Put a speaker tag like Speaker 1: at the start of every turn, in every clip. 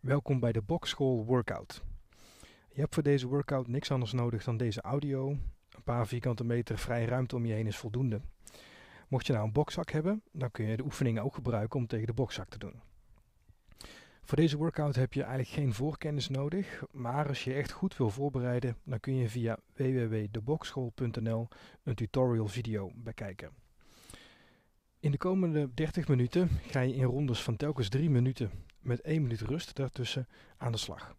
Speaker 1: Welkom bij de Bokschool Workout. Je hebt voor deze workout niks anders nodig dan deze audio. Een paar vierkante meter vrije ruimte om je heen is voldoende. Mocht je nou een bokzak hebben, dan kun je de oefeningen ook gebruiken om tegen de bokzak te doen. Voor deze workout heb je eigenlijk geen voorkennis nodig, maar als je echt goed wil voorbereiden, dan kun je via www.debokschool.nl een tutorial video bekijken. In de komende 30 minuten ga je in rondes van telkens 3 minuten met 1 minuut rust daartussen aan de slag.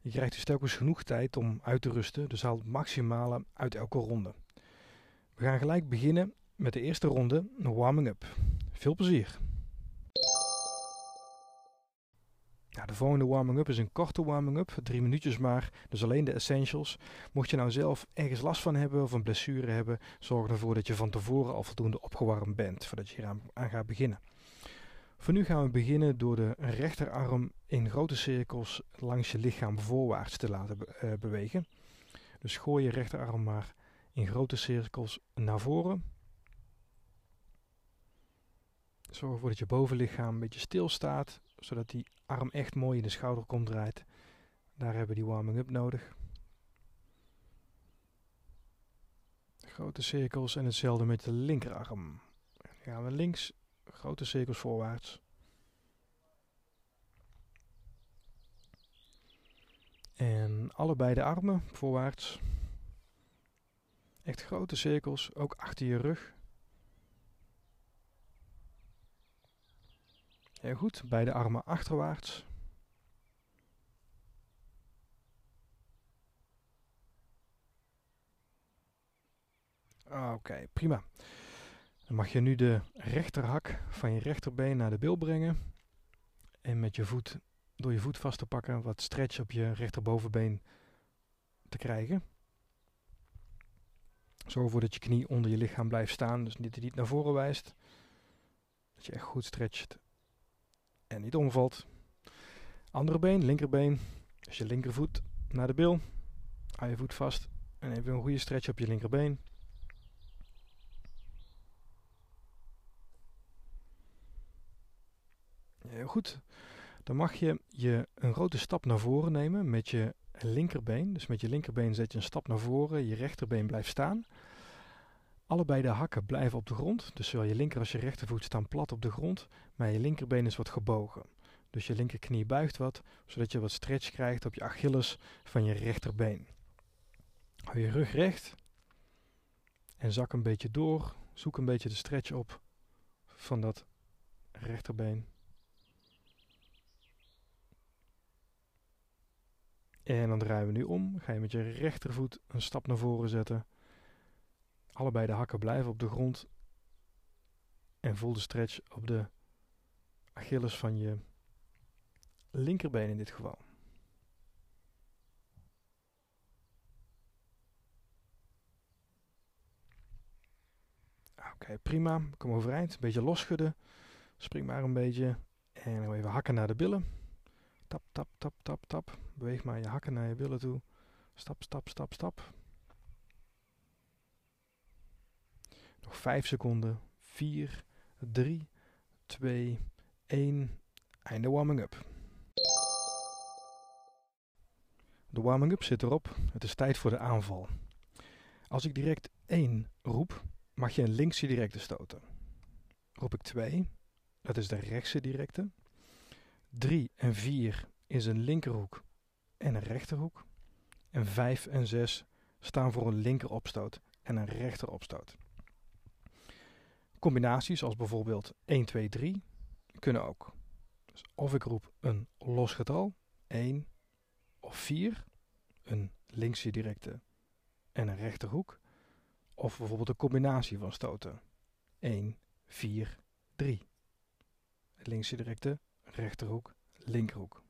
Speaker 1: Je krijgt dus telkens genoeg tijd om uit te rusten, dus haal het maximale uit elke ronde. We gaan gelijk beginnen met de eerste ronde, een warming up. Veel plezier! De volgende warming-up is een korte warming-up, drie minuutjes maar, dus alleen de essentials. Mocht je nou zelf ergens last van hebben of een blessure hebben, zorg ervoor dat je van tevoren al voldoende opgewarmd bent voordat je hier aan, gaat beginnen. Voor nu gaan we beginnen door de rechterarm in grote cirkels langs je lichaam voorwaarts te laten uh, bewegen. Dus gooi je rechterarm maar in grote cirkels naar voren. Zorg ervoor dat je bovenlichaam een beetje stil staat, zodat die arm echt mooi in de schouder komt draait. Daar hebben we die warming-up nodig. Grote cirkels en hetzelfde met de linkerarm. Dan gaan we links, grote cirkels voorwaarts. En allebei de armen voorwaarts. Echt grote cirkels, ook achter je rug. Heel goed, beide armen achterwaarts. Oké, prima. Dan mag je nu de rechterhak van je rechterbeen naar de bil brengen. En met je voet, door je voet vast te pakken, wat stretch op je rechterbovenbeen te krijgen. Zorg ervoor dat je knie onder je lichaam blijft staan, dus niet, niet naar voren wijst. Dat je echt goed stretcht en niet omvalt. Andere been, linkerbeen. Dus je linkervoet naar de bil. Hou je voet vast en even een goede stretch op je linkerbeen. Heel goed. Dan mag je, je een grote stap naar voren nemen met je linkerbeen. Dus met je linkerbeen zet je een stap naar voren, je rechterbeen blijft staan. Allebei de hakken blijven op de grond, dus zowel je linker als je rechtervoet staan plat op de grond, maar je linkerbeen is wat gebogen. Dus je linkerknie buigt wat, zodat je wat stretch krijgt op je Achilles van je rechterbeen. Hou je rug recht en zak een beetje door. Zoek een beetje de stretch op van dat rechterbeen. En dan draaien we nu om. Ga je met je rechtervoet een stap naar voren zetten. Allebei de hakken blijven op de grond. En voel de stretch op de Achilles van je linkerbeen in dit geval. Oké, prima. Kom overeind. Een beetje losschudden. Spring maar een beetje. En dan even hakken naar de billen. Tap, tap, tap, tap, tap. Beweeg maar je hakken naar je billen toe. Stap, stap, stap, stap. Nog 5 seconden. 4, 3, 2, 1. Einde warming up. De warming up zit erop. Het is tijd voor de aanval. Als ik direct 1 roep, mag je een linkse directe stoten. Roep ik 2, dat is de rechtse directe. 3 en 4 is een linkerhoek en een rechterhoek. En 5 en 6 staan voor een linkeropstoot en een rechteropstoot. Combinaties als bijvoorbeeld 1, 2, 3 kunnen ook. Dus of ik roep een los getal, 1 of 4, een linkse directe en een rechterhoek. Of bijvoorbeeld een combinatie van stoten. 1, 4, 3. Linkse directe, rechterhoek, linkerhoek.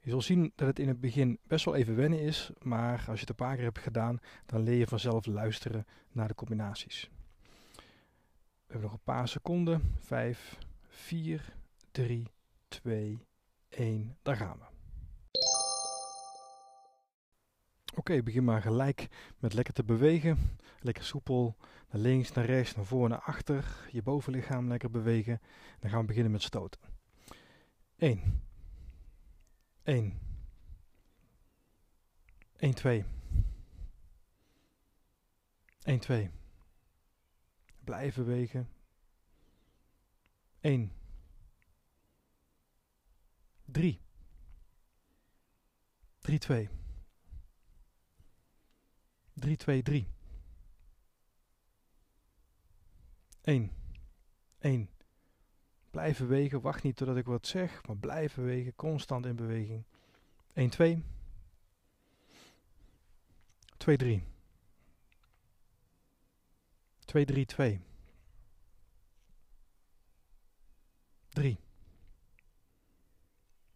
Speaker 1: Je zult zien dat het in het begin best wel even wennen is, maar als je het een paar keer hebt gedaan, dan leer je vanzelf luisteren naar de combinaties. We hebben nog een paar seconden. 5, 4, 3, 2, 1. Daar gaan we. Oké, begin maar gelijk met lekker te bewegen. Lekker soepel, naar links, naar rechts, naar voor, naar achter. Je bovenlichaam lekker bewegen. Dan gaan we beginnen met stoten. 1. 1. 1, 2. 1, 2. Blijven bewegen. 1. 3. 3, 2. 3, 2, 3. 1. 1. Blijf bewegen. Wacht niet totdat ik wat zeg, maar blijf bewegen. Constant in beweging. 1, 2. 2, 3. 2, 3, 2. 3.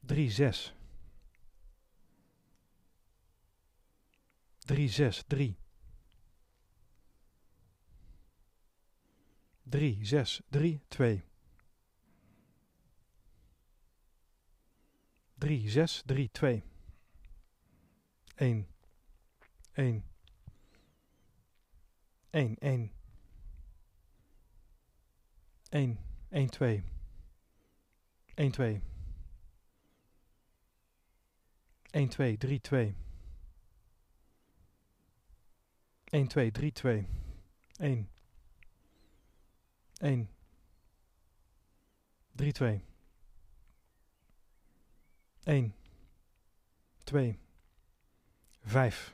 Speaker 1: 3, 6. 3, 6, 3. 3, 6, 3, 2. 3, 6, 3, 2. 1. 1. 1, 1. 1, 1, 2. 1, 2. 1, 2, 3, 2. 1, 2, 3, 2. 1. 1. 3, 2. 1. 2. 5.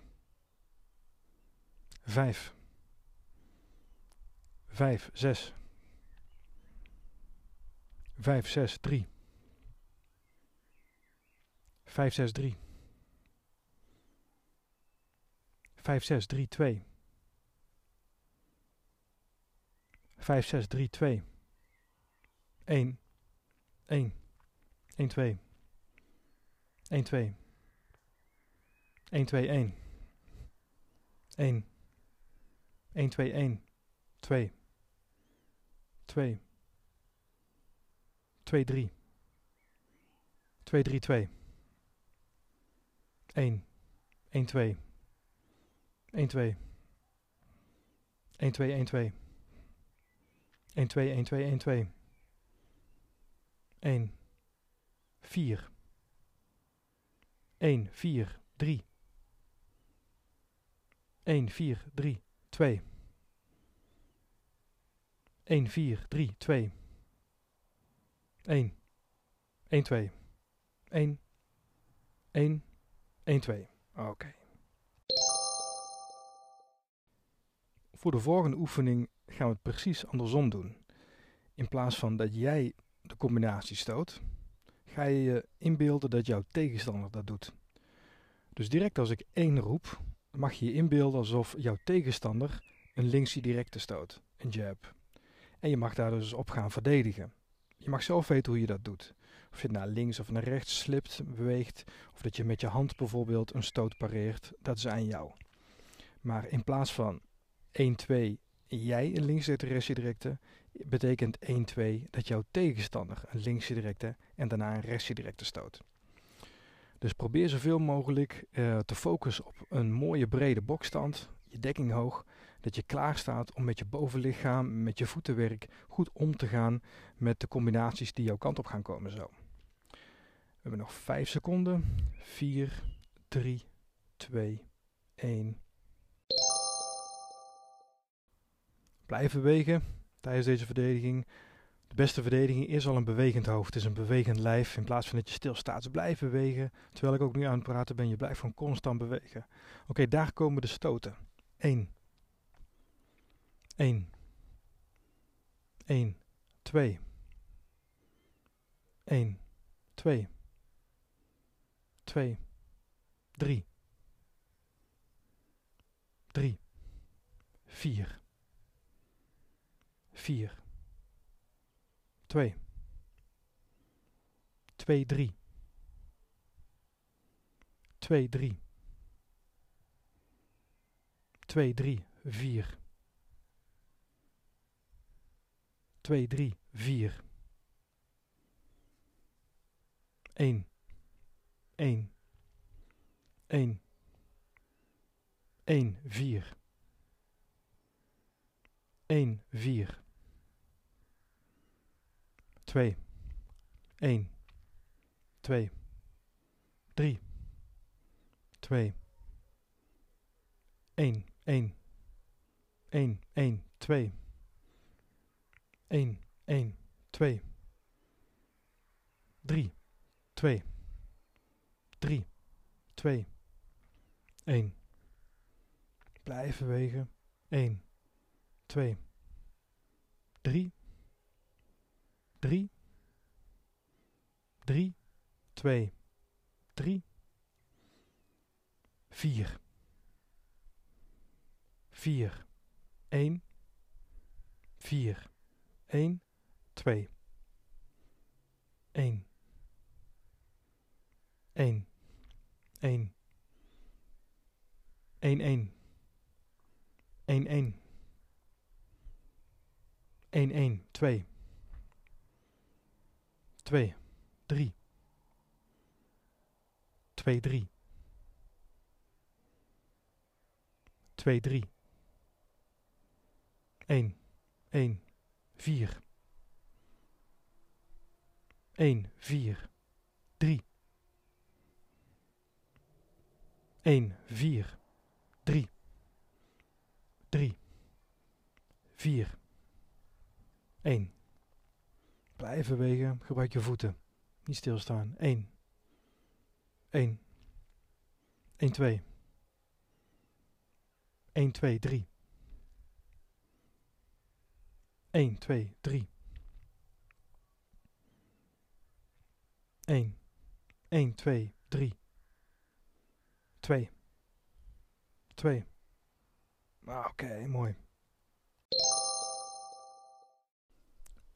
Speaker 1: 5. 5, 6. 5, 6, 3. 5, 6, 3. 5, 6, 3, 2. 5, 6, 3, 2. 1. 1. 1, 2. 1, 2. 1, 2, 1. 1. 1, 2, 1. 2. 2. 2, 3. 2, 3, 2. 1. 1, 2. 1, 2. 1, 2, 1, 2. 1, 2, 1, 2, 1, 2. 1. 4. 1, 4, 3. 1, 4, 3, 2. 1, 4, 3, 2. 1. 1, 2. 1. 1. 1, 2. Oké. Voor de volgende oefening gaan we het precies andersom doen. In plaats van dat jij de combinatie stoot, ga je je inbeelden dat jouw tegenstander dat doet. Dus direct als ik 1 roep, mag je je inbeelden alsof jouw tegenstander een linkse directe stoot, een jab. En je mag daar dus op gaan verdedigen. Je mag zelf weten hoe je dat doet. Of je naar links of naar rechts slipt, beweegt, of dat je met je hand bijvoorbeeld een stoot pareert, dat is aan jou. Maar in plaats van 1, 2, jij een linkse directe, betekent 1, 2 dat jouw tegenstander een linkse directe en daarna een rechtse directe stoot. Dus probeer zoveel mogelijk uh, te focussen op een mooie brede bokstand, je dekking hoog, dat je klaar staat om met je bovenlichaam, met je voetenwerk goed om te gaan met de combinaties die jouw kant op gaan komen zo. We hebben nog 5 seconden. 4, 3, 2, 1. Blijven bewegen tijdens deze verdediging. De beste verdediging is al een bewegend hoofd. Is een bewegend lijf. In plaats van dat je stilstaat, dus blijf bewegen. Terwijl ik ook nu aan het praten ben, je blijft gewoon constant bewegen. Oké, daar komen de stoten. 1. 1. 1. 2. 1. 2. 2. 3. 3. 4. 4. 2. 2, 3. 2, 3. 2, 3, 4. 2, 3, 4. 1. 1. 1. 1, 4. 1, 4. 2, 1, 2, 3, 2, 1, 1, 1, 1, 2, 1, 1, 2, 3, 2, 3, 2, 1. Blijven wegen. 1, 2, 3, 3, 3, 2, 3, 4, 4, 1, 4, 1, 2, 1, 1, 1, 1, 1, 1, 1, 1, 1, 2, 2, 3, 2, 3, 2, 3, 1, 1, 4, 1, 4, 3, 1, 4, 3, 3, 4, 1. Blijven wegen, gebruik je voeten. Niet stilstaan. 1, 1, 1, 2, 1, 2, 3, 1, 2, 3, 1, 1, 2, 3, 2, 2. Ah, Oké, mooi.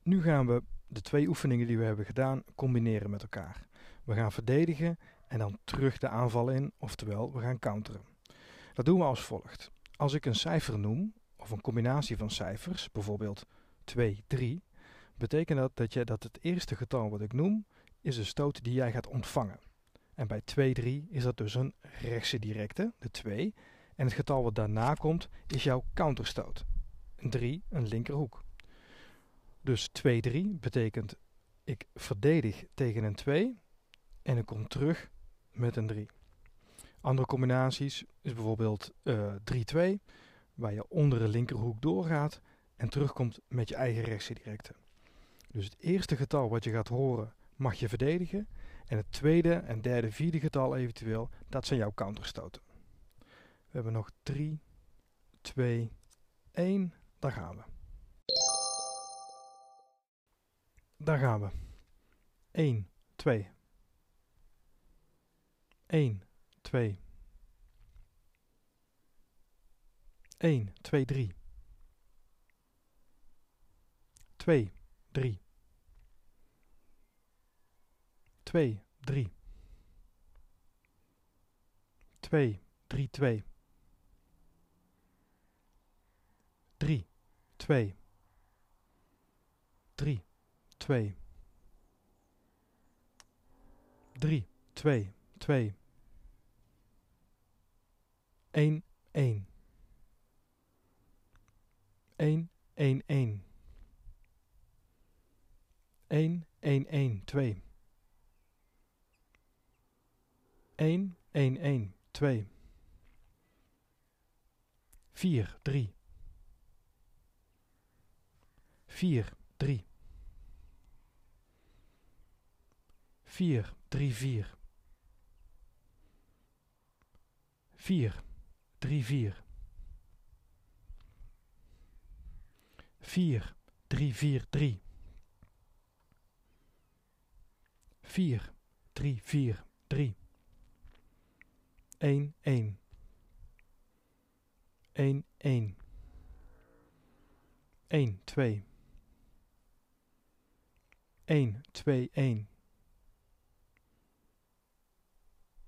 Speaker 1: Nu gaan we de twee oefeningen die we hebben gedaan combineren met elkaar. We gaan verdedigen en dan terug de aanval in, oftewel we gaan counteren. Dat doen we als volgt. Als ik een cijfer noem, of een combinatie van cijfers, bijvoorbeeld 2, 3, betekent dat dat, je, dat het eerste getal wat ik noem, is de stoot die jij gaat ontvangen. En bij 2, 3 is dat dus een rechtse directe, de 2. En het getal wat daarna komt, is jouw counterstoot. Een 3, een linkerhoek. Dus 2, 3 betekent ik verdedig tegen een 2 en ik kom terug met een 3. Andere combinaties is bijvoorbeeld uh, 3, 2, waar je onder de linkerhoek doorgaat en terugkomt met je eigen rechtse directe. Dus het eerste getal wat je gaat horen mag je verdedigen en het tweede en derde, vierde getal eventueel, dat zijn jouw counterstoten. We hebben nog 3, 2, 1, daar gaan we. Daar gaan we. 1, 2. 1, 2. 1, 2, 3. 2, 3. 2, 3. 2, 3, 2. 3, 2. 3, 2. 3, 2, 2. 1, 1. 1, 1, 1. 1, 1, 1, 2. 1, 1, 1, 2. 4, 3. 4, 3. 4, 3, 4. 4, 3, 4. 4, 3, 4, 3. 4, 3, 4, 3. 1, 1. 1, 1. 1, 2. 1, 2, 1.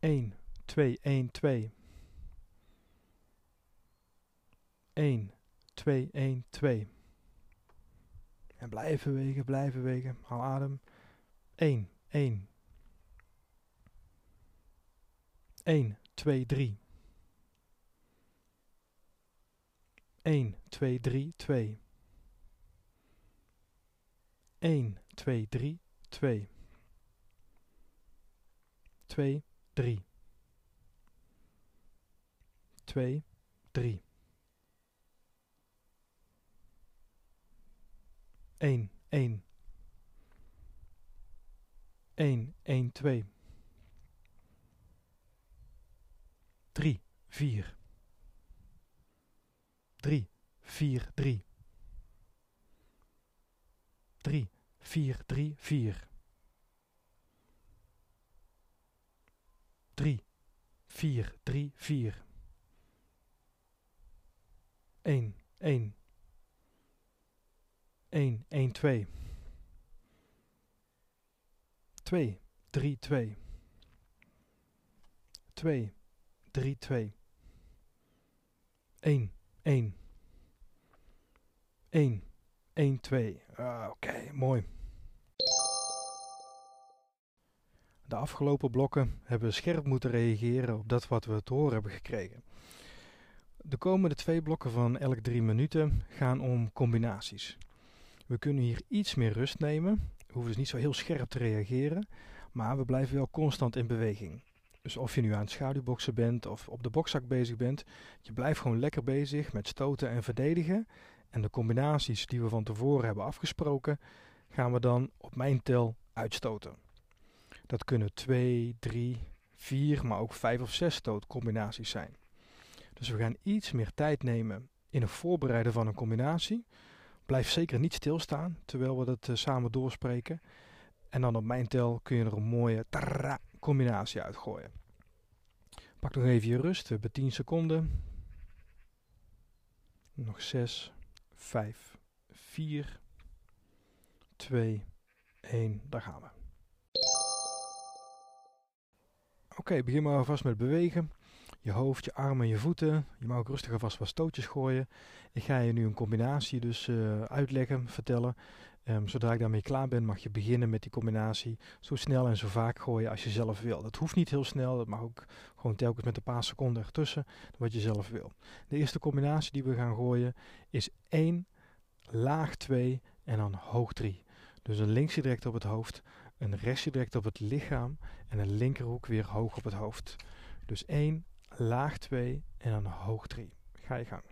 Speaker 1: 1, 2, 1, 2. 1, 2, 1, 2. En blijven wegen, blijven wegen. Haal adem. 1, 1. 1, 2, 3. 1, 2, 3, 2. 1, 2, 3, 2. 2, 3. 2, 3. 1, 1. 1, 1, 2. 3, 4. 3, 4, 3. 3, 4, 3, 4. 3, 4, 3, 4. 1, 1. 1, 1, 2. 2, 3, 2. 2, 3, 2. 1, 1. 1, 1, 2. Ah, Oké, mooi. De afgelopen blokken hebben we scherp moeten reageren op dat wat we te horen hebben gekregen. De komende twee blokken van elk drie minuten gaan om combinaties. We kunnen hier iets meer rust nemen. We hoeven dus niet zo heel scherp te reageren, maar we blijven wel constant in beweging. Dus of je nu aan het schaduwboksen bent of op de bokzak bezig bent, je blijft gewoon lekker bezig met stoten en verdedigen. En de combinaties die we van tevoren hebben afgesproken, gaan we dan op mijn tel uitstoten. Dat kunnen 2, 3, 4, maar ook 5 of 6 stootcombinaties zijn. Dus we gaan iets meer tijd nemen in het voorbereiden van een combinatie. Blijf zeker niet stilstaan terwijl we dat uh, samen doorspreken. En dan op mijn tel kun je er een mooie tarra combinatie uitgooien. Pak nog even je rust. We hebben 10 seconden. Nog 6, 5, 4, 2, 1. Daar gaan we. Oké, okay, begin maar alvast met bewegen. Je hoofd, je armen en je voeten. Je mag ook rustig alvast wat stootjes gooien. Ik ga je nu een combinatie dus uh, uitleggen, vertellen. Um, zodra ik daarmee klaar ben, mag je beginnen met die combinatie. Zo snel en zo vaak gooien als je zelf wil. Dat hoeft niet heel snel. Dat mag ook gewoon telkens met een paar seconden ertussen. Wat je zelf wil. De eerste combinatie die we gaan gooien is 1, laag 2 en dan hoog 3. Dus een linksje direct op het hoofd, een rechtje direct op het lichaam en een linkerhoek weer hoog op het hoofd. Dus 1, laag 2 en dan hoog 3. Ga je gang.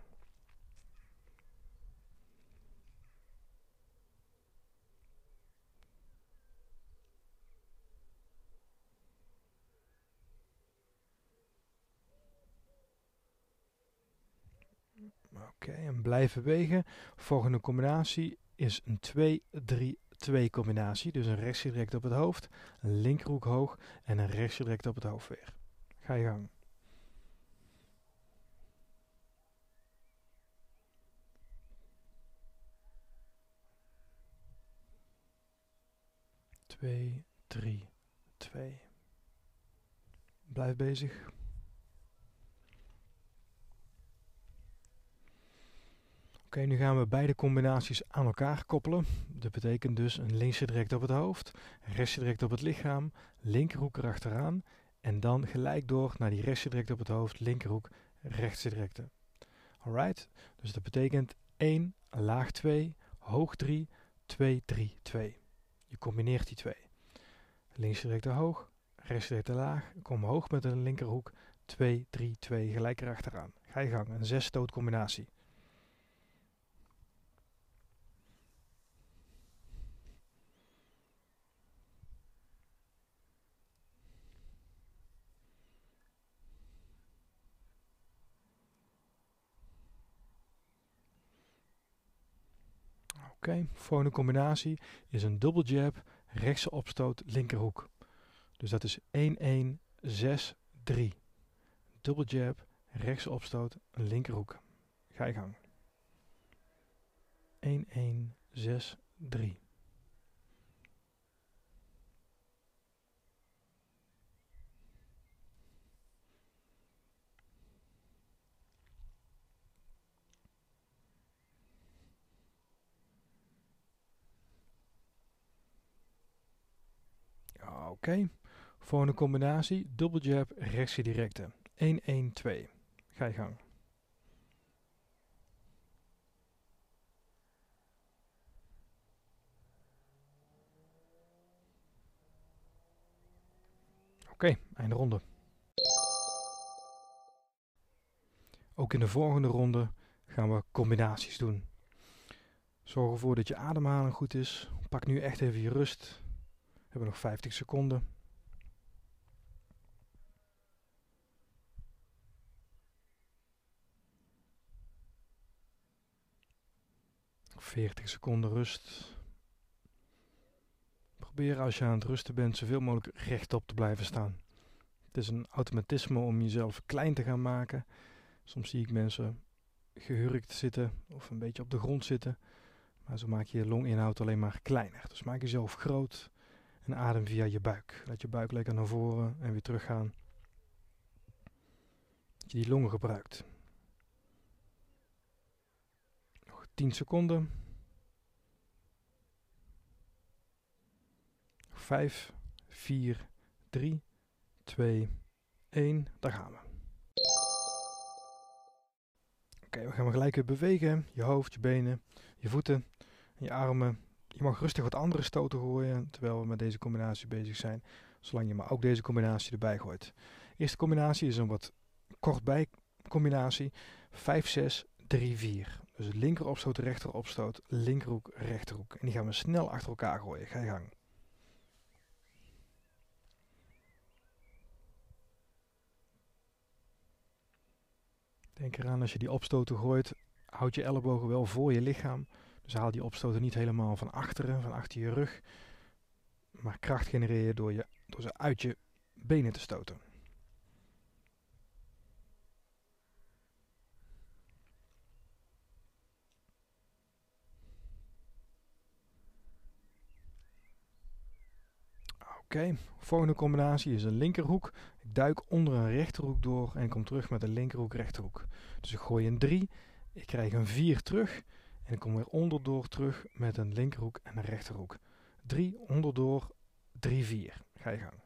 Speaker 1: Oké, en blijven wegen. Volgende combinatie is een 2-3-2 combinatie. Dus een rechtje direct op het hoofd, een linkerhoek hoog en een rechtje direct op het hoofd weer. Ga je gang. Twee, drie, twee. Blijf bezig. Oké, nu gaan we beide combinaties aan elkaar koppelen. Dat betekent dus een linkse direct op het hoofd, rechtse direct op het lichaam, linkerhoek erachteraan en dan gelijk door naar die rechtse direct op het hoofd, linkerhoek, rechtse directe. Alright, dus dat betekent 1, laag 2, hoog 3, 2, 3, 2. Je combineert die twee. Linkse directe hoog, rechtse directe laag, kom hoog met een linkerhoek, 2, 3, 2 gelijk erachteraan. Ga je gang, een 6 stoot combinatie. Oké, okay, volgende combinatie is een double jab, rechtse opstoot, linkerhoek. Dus dat is 1, 1, 6, 3. Double jab, rechtse opstoot, linkerhoek. Ga je gang. 1, 1, 6, 3. Oké. Volgende combinatie, double jab, rechtse directe. 1-1-2. Ga je gang. Oké, okay, einde ronde. Ook in de volgende ronde gaan we combinaties doen. Zorg ervoor dat je ademhaling goed is. Pak nu echt even je rust. Hebben nog 50 seconden. 40 seconden rust. Probeer als je aan het rusten bent zoveel mogelijk rechtop te blijven staan. Het is een automatisme om jezelf klein te gaan maken. Soms zie ik mensen gehurkt zitten of een beetje op de grond zitten. Maar zo maak je je longinhoud alleen maar kleiner. Dus maak jezelf groot en adem via je buik. Laat je buik lekker naar voren en weer teruggaan. Dat je die longen gebruikt. Nog 10 seconden. 5, 4, 3, 2, 1. Daar gaan we. Oké, we gaan gelijk weer bewegen. Je hoofd, je benen, je voeten, je armen. Je mag rustig wat andere stoten gooien terwijl we met deze combinatie bezig zijn. Zolang je maar ook deze combinatie erbij gooit. eerste combinatie is een wat kort bij combinatie. 5, 6, 3, 4. Dus linker opstoot, rechter opstoot, linkerhoek, rechterhoek. En die gaan we snel achter elkaar gooien. Ga je gang. Denk eraan als je die opstoten gooit, houd je ellebogen wel voor je lichaam. Dus haal die opstoten niet helemaal van achteren, van achter je rug. Maar kracht genereer je door, je, door ze uit je benen te stoten. Oké, volgende combinatie is een linkerhoek. Ik duik onder een rechterhoek door en kom terug met een linkerhoek rechterhoek. Dus ik gooi een 3, ik krijg een 4 terug en ik kom weer onderdoor terug met een linkerhoek en een rechterhoek. 3 onderdoor, 3, 4. Ga je gang.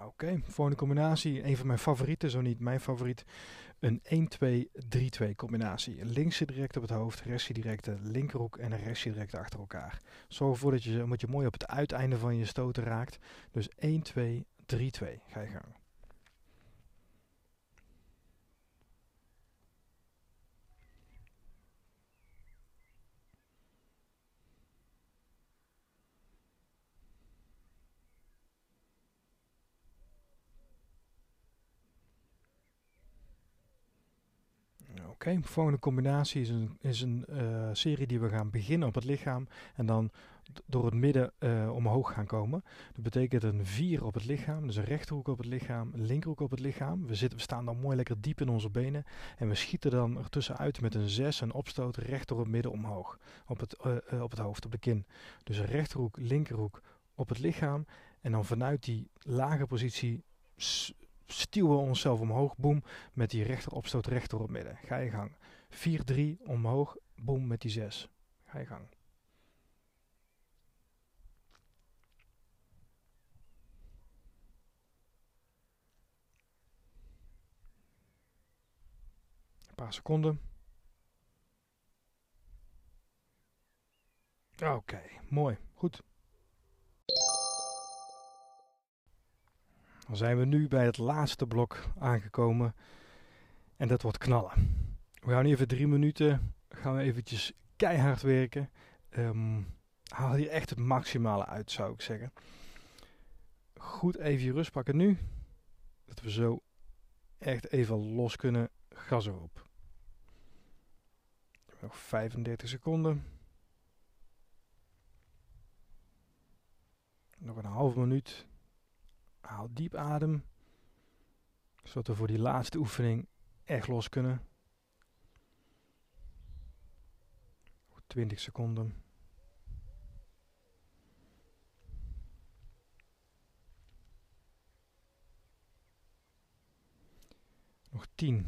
Speaker 1: Oké, okay, volgende combinatie. Een van mijn favorieten, zo niet mijn favoriet. Een 1-2-3-2 combinatie. Links zit direct op het hoofd, rechts zit direct de linkerhoek en rechts zit direct achter elkaar. Zorg ervoor dat je, moet je mooi op het uiteinde van je stoten raakt. Dus 1-2-3-2. Ga je gang. Oké, okay, volgende combinatie is een, is een uh, serie die we gaan beginnen op het lichaam en dan door het midden uh, omhoog gaan komen. Dat betekent een 4 op het lichaam, dus een rechterhoek op het lichaam, een linkerhoek op het lichaam. We, zitten, we staan dan mooi lekker diep in onze benen en we schieten dan ertussenuit met een 6, een opstoot recht door het midden omhoog, op het, uh, op het hoofd, op de kin. Dus een rechterhoek, linkerhoek op het lichaam en dan vanuit die lage positie stuwen we onszelf omhoog, boem, met die rechter opstoot rechter op midden. Ga je gang. 4-3 omhoog, boem met die 6. Ga je gang. Een paar seconden. Oké, mooi. Goed. Dan zijn we nu bij het laatste blok aangekomen. En dat wordt knallen. We gaan even drie minuten. Gaan we eventjes keihard werken. Um, haal hier echt het maximale uit, zou ik zeggen. Goed even je rust pakken nu. Dat we zo echt even los kunnen. Gas erop. Nog 35 seconden. Nog een half minuut. Haal diep adem. Zodat we voor die laatste oefening echt los kunnen. 20 seconden. Nog 10,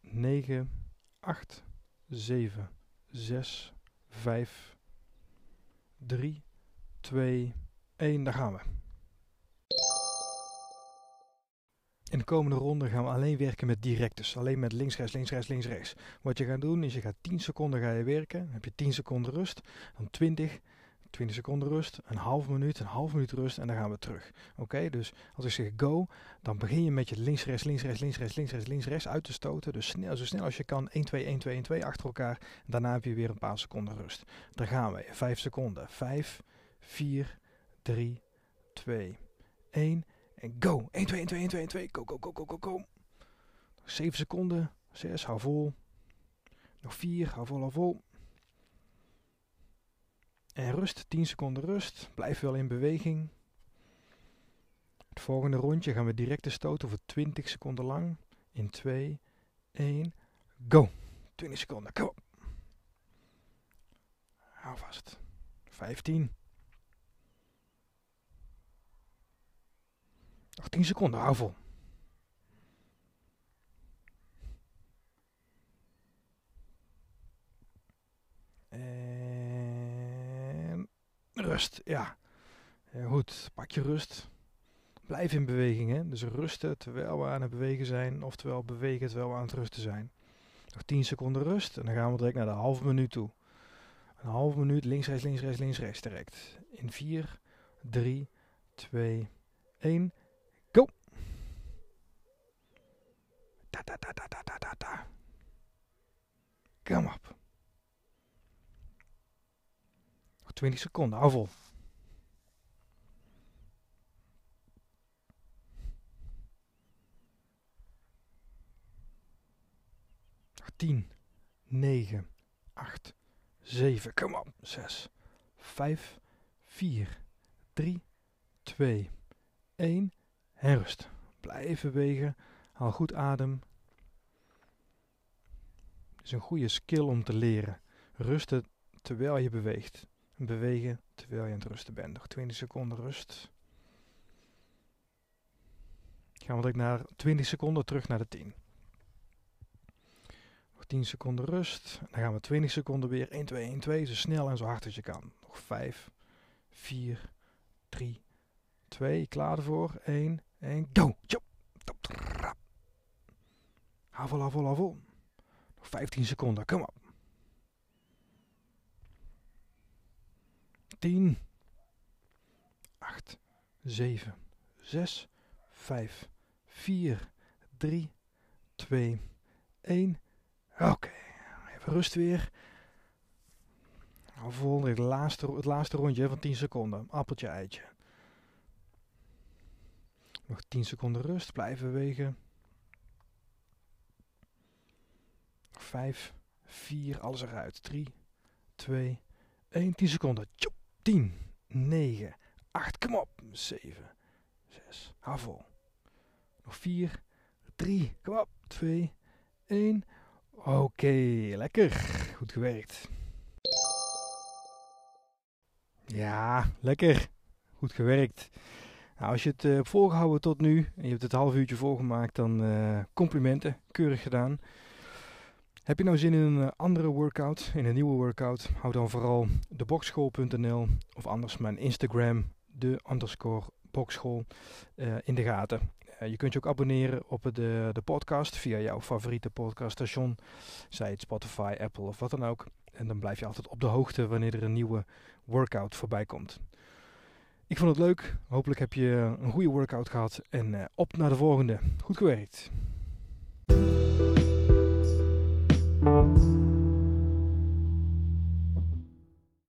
Speaker 1: 9, 8, 7, 6, 5, 3, 2, 1. Daar gaan we. In de komende ronde gaan we alleen werken met directus. Alleen met links, rechts, links, rechts, links, rechts. Wat je gaat doen is je gaat 10 seconden ga je werken. Dan heb je 10 seconden rust. Dan 20, 20 seconden rust. Een half minuut, een half minuut rust. En dan gaan we terug. Oké, dus als ik zeg go, dan begin je met je links, rechts, links, rechts, links, rechts, links, rechts, links, rechts uit te stoten. Dus snel, zo snel als je kan. 1, 2, 1, 2, 1, 2 achter elkaar. Daarna heb je weer een paar seconden rust. Daar gaan we. 5 seconden. 5, 4, 3, 2, 1. En go. 1, 2, 1, 2, 1, 2, 1, 2. Go, go, go, go, go, go. 7 seconden. 6, hou vol. Nog 4, hou vol, hou vol. En rust, 10 seconden rust. Blijf wel in beweging. Het volgende rondje gaan we direct de stoten voor 20 seconden lang. In 2, 1, go. 20 seconden, op. Hou vast. 15. Nog 10 seconden, hou vol. En rust, ja. ja. Goed, pak je rust. Blijf in beweging, hè. Dus rusten terwijl we aan het bewegen zijn, oftewel bewegen terwijl we aan het rusten zijn. Nog 10 seconden rust en dan gaan we direct naar de halve minuut toe. Een halve minuut links, rechts, links, rechts, links, rechts direct. In 4, 3, 2, 1. Go! Da, da, da, da, da, da, da. Kom op. Nog 20 seconden, hou vol. Nog 10, 9, 8, 7, kom op. 6, 5, 4, 3, 2, 1. En rust. Blijf bewegen. Haal goed adem. Is een goede skill om te leren. Rusten terwijl je beweegt. En bewegen terwijl je aan het rusten bent. Nog 20 seconden rust. Gaan we direct naar 20 seconden terug naar de 10. Nog 10 seconden rust. Dan gaan we 20 seconden weer 1, 2, 1, 2. Zo snel en zo hard als je kan. Nog 5, 4, 3, 2. Klaar ervoor. 1 en go. Hou vol, hou vol, hou vol. Nog 15 seconden. Kom op. 10, 8, 7, 6, 5, 4, 3, 2, 1. Oké, even rust weer. Vol, het laatste, het laatste rondje van 10 seconden. Appeltje, eitje. Nog 10 seconden rust, blijven bewegen. 5, 4, alles eruit. 3, 2, 1, 10 seconden. Tjoep. 10, 9, 8, kom op. 7, 6, hou vol. Nog 4, 3, kom op. 2, 1. Oké, lekker. Goed gewerkt. Ja, lekker. Goed gewerkt. Nou, als je het uh, hebt volgehouden tot nu en je hebt het half uurtje volgemaakt, dan uh, complimenten. Keurig gedaan. Heb je nou zin in een andere workout, in een nieuwe workout? Hou dan vooral de boxschool.nl of anders mijn Instagram, de underscore boxschool, uh, in de gaten. Uh, je kunt je ook abonneren op de, de podcast via jouw favoriete podcaststation, zij het Spotify, Apple of wat dan ook. En dan blijf je altijd op de hoogte wanneer er een nieuwe workout voorbij komt. Ik vond het leuk. Hopelijk heb je een goede workout gehad. En op naar de volgende. Goed gewerkt.